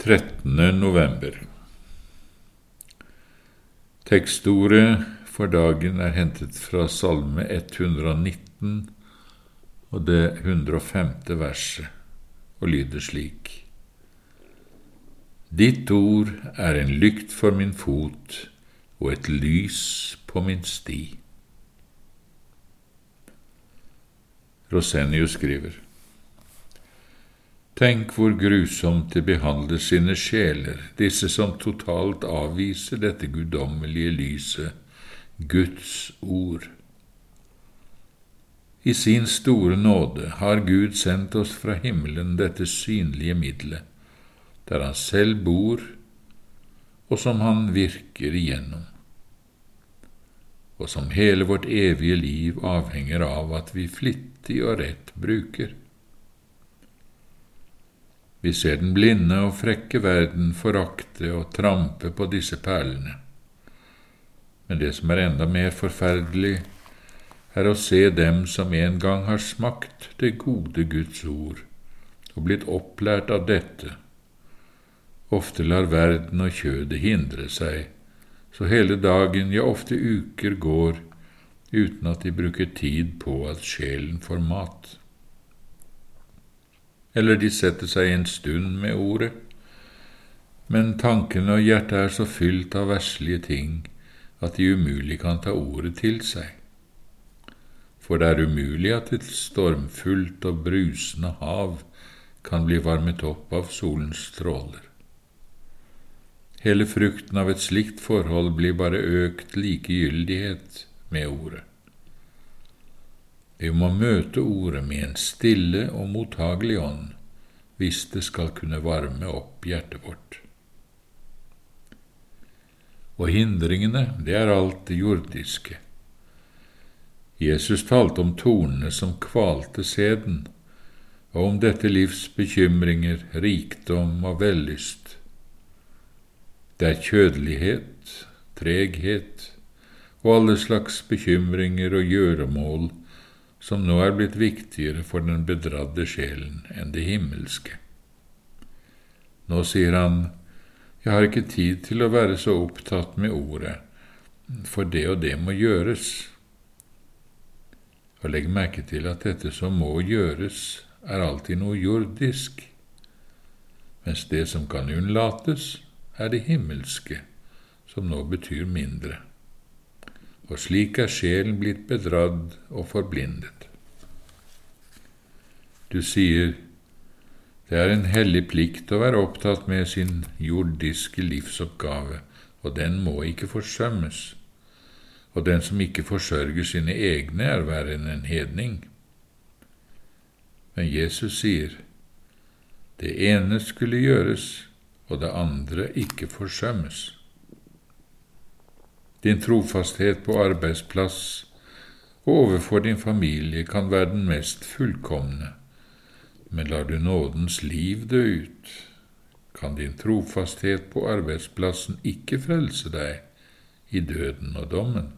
13. november Tekstordet for dagen er hentet fra Salme 119 og det 105. verset, og lyder slik. Ditt ord er en lykt for min fot og et lys på min sti. Rosenius skriver. Tenk hvor grusomt de behandler sine sjeler, disse som totalt avviser dette guddommelige lyset, Guds ord. I sin store nåde har Gud sendt oss fra himmelen dette synlige middelet, der Han selv bor, og som Han virker igjennom, og som hele vårt evige liv avhenger av at vi flittig og rett bruker. Vi ser den blinde og frekke verden forakte og trampe på disse perlene. Men det som er enda mer forferdelig, er å se dem som en gang har smakt det gode Guds ord og blitt opplært av dette, ofte lar verden og kjødet hindre seg, så hele dagen, ja ofte uker, går uten at de bruker tid på at sjelen får mat eller de setter seg en stund med ordet, men tankene og hjertet er så fylt av verslige ting at de umulig kan ta ordet til seg. For det er umulig at et stormfullt og brusende hav kan bli varmet opp av solens stråler. Hele frukten av et slikt forhold blir bare økt likegyldighet med ordet. Vi må møte Ordet med en stille og mottagelig ånd hvis det skal kunne varme opp hjertet vårt. Og hindringene, det er alt det jordiske. Jesus talte om tornene som kvalte sæden, og om dette livs bekymringer, rikdom og vellyst. Det er kjødelighet, treghet og alle slags bekymringer og gjøremål som nå er blitt viktigere for den bedradde sjelen enn det himmelske. Nå sier han, Jeg har ikke tid til å være så opptatt med ordet, for det og det må gjøres. Og legg merke til at dette som må gjøres, er alltid noe jordisk, mens det som kan unnlates, er det himmelske, som nå betyr mindre og slik er sjelen blitt bedradd og forblindet. Du sier, det er en hellig plikt å være opptatt med sin jordiske livsoppgave, og den må ikke forsømmes, og den som ikke forsørger sine egne, er verre enn en hedning. Men Jesus sier, det ene skulle gjøres, og det andre ikke forsømmes. Din trofasthet på arbeidsplass og overfor din familie kan være den mest fullkomne, men lar du nådens liv dø ut, kan din trofasthet på arbeidsplassen ikke frelse deg i døden og dommen.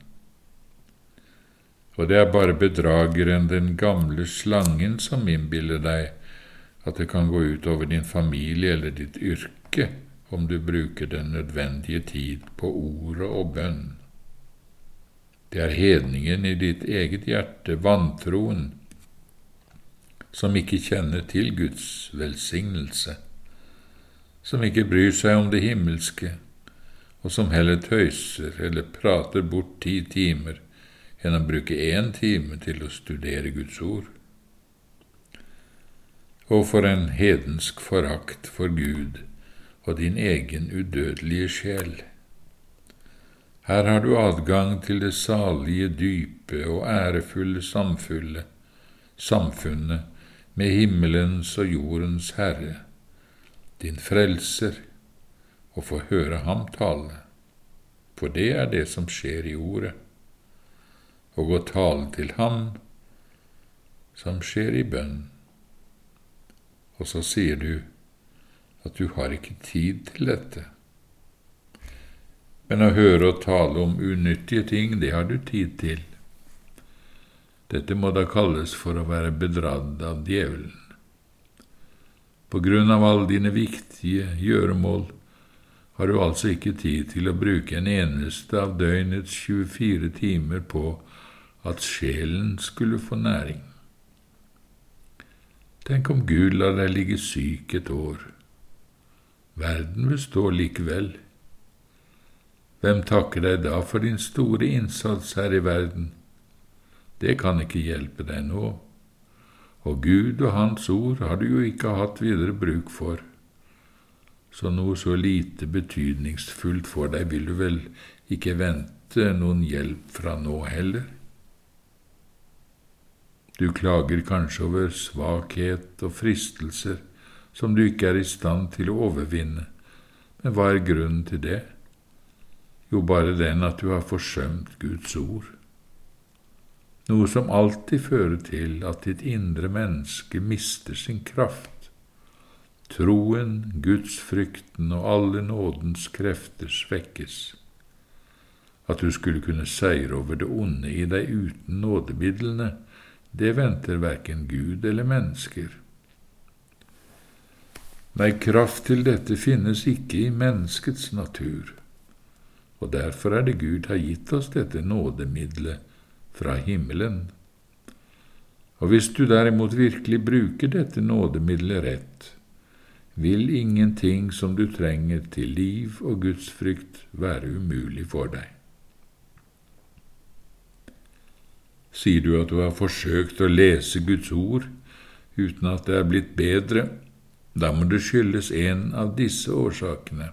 Og det er bare bedrageren, den gamle slangen, som innbiller deg at det kan gå ut over din familie eller ditt yrke om du bruker den nødvendige tid på ordet og bønn. Det er hedningen i ditt eget hjerte, vantroen, som ikke kjenner til Guds velsignelse, som ikke bryr seg om det himmelske, og som heller tøyser eller prater bort ti timer enn å bruke én time til å studere Guds ord. Og for en hedensk forakt for Gud og din egen udødelige sjel. Her har du adgang til det salige, dype og ærefulle samfunnet, samfunnet med himmelens og jordens Herre, din Frelser, og få høre ham tale, for det er det som skjer i Ordet, og å tale til ham som skjer i bønn. Og så sier du at du har ikke tid til dette. Men å høre og tale om unyttige ting, det har du tid til. Dette må da kalles for å være bedradd av djevelen. På grunn av alle dine viktige gjøremål har du altså ikke tid til å bruke en eneste av døgnets 24 timer på at sjelen skulle få næring. Tenk om Gud lar deg ligge syk et år. Verden består likevel. Hvem takker deg da for din store innsats her i verden? Det kan ikke hjelpe deg nå, og Gud og Hans ord har du jo ikke hatt videre bruk for så noe så lite betydningsfullt for deg vil du vel ikke vente noen hjelp fra nå heller? Du klager kanskje over svakhet og fristelser som du ikke er i stand til å overvinne, men hva er grunnen til det? Jo, bare den at du har forsømt Guds ord, noe som alltid fører til at ditt indre menneske mister sin kraft Troen, gudsfrykten og alle nådens krefter svekkes. At du skulle kunne seire over det onde i deg uten nådemidlene, det venter verken Gud eller mennesker. Nei, kraft til dette finnes ikke i menneskets natur, og derfor er det Gud har gitt oss dette nådemiddelet fra himmelen. Og hvis du derimot virkelig bruker dette nådemiddelet rett, vil ingenting som du trenger til liv og gudsfrykt, være umulig for deg. Sier du at du har forsøkt å lese Guds ord uten at det er blitt bedre, da må det skyldes en av disse årsakene.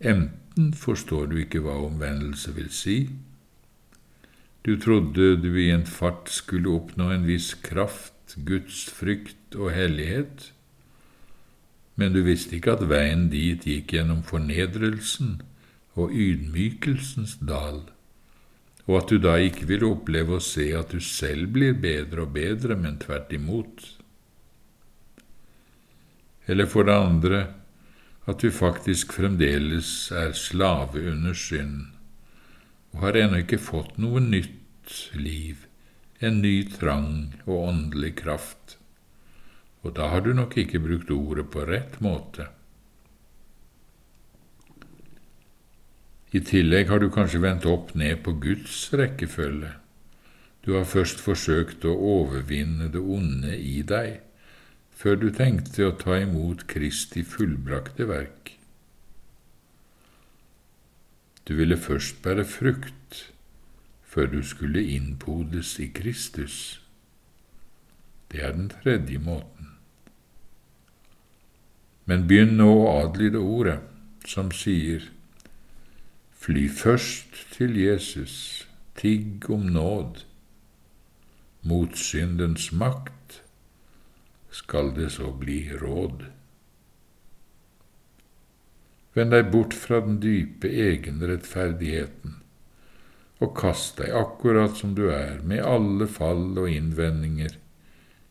Enten forstår du ikke hva omvendelse vil si, du trodde du i en fart skulle oppnå en viss kraft, Guds frykt og hellighet, men du visste ikke at veien dit gikk gjennom fornedrelsen og ydmykelsens dal, og at du da ikke vil oppleve å se at du selv blir bedre og bedre, men tvert imot. Eller for det andre at du faktisk fremdeles er slave under synd, og har ennå ikke fått noe nytt liv, en ny trang og åndelig kraft og da har du nok ikke brukt ordet på rett måte. I tillegg har du kanskje vendt opp ned på Guds rekkefølge. Du har først forsøkt å overvinne det onde i deg, før du tenkte å ta imot Kristi fullbrakte verk. Du ville først bære frukt, før du skulle innpodes i Kristus. Det er den tredje måten. Men begynn nå å adlyde ordet som sier, Fly først til Jesus, tigg om nåd. Mot syndens makt skal det så bli råd. Vend deg bort fra den dype egenrettferdigheten og kast deg akkurat som du er, med alle fall og innvendinger,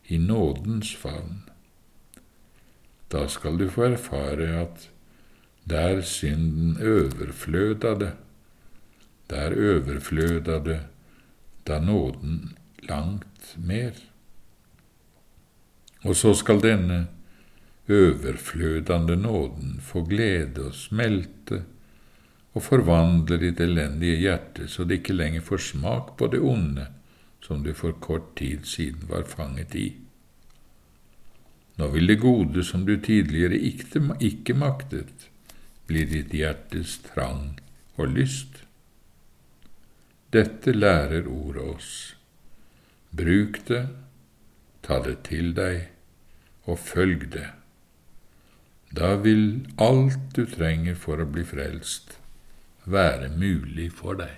i nådens favn. Da skal du få erfare at der synden overfløda det, der overfløda det da nåden langt mer. Og så skal denne overflødende nåden få glede og smelte og forvandle ditt elendige hjerte så det ikke lenger får smak på det onde som du for kort tid siden var fanget i. Nå vil det gode som du tidligere ikke maktet, bli ditt hjertes trang og lyst. Dette lærer ordet oss. Bruk det, ta det til deg, og følg det. Da vil alt du trenger for å bli frelst, være mulig for deg.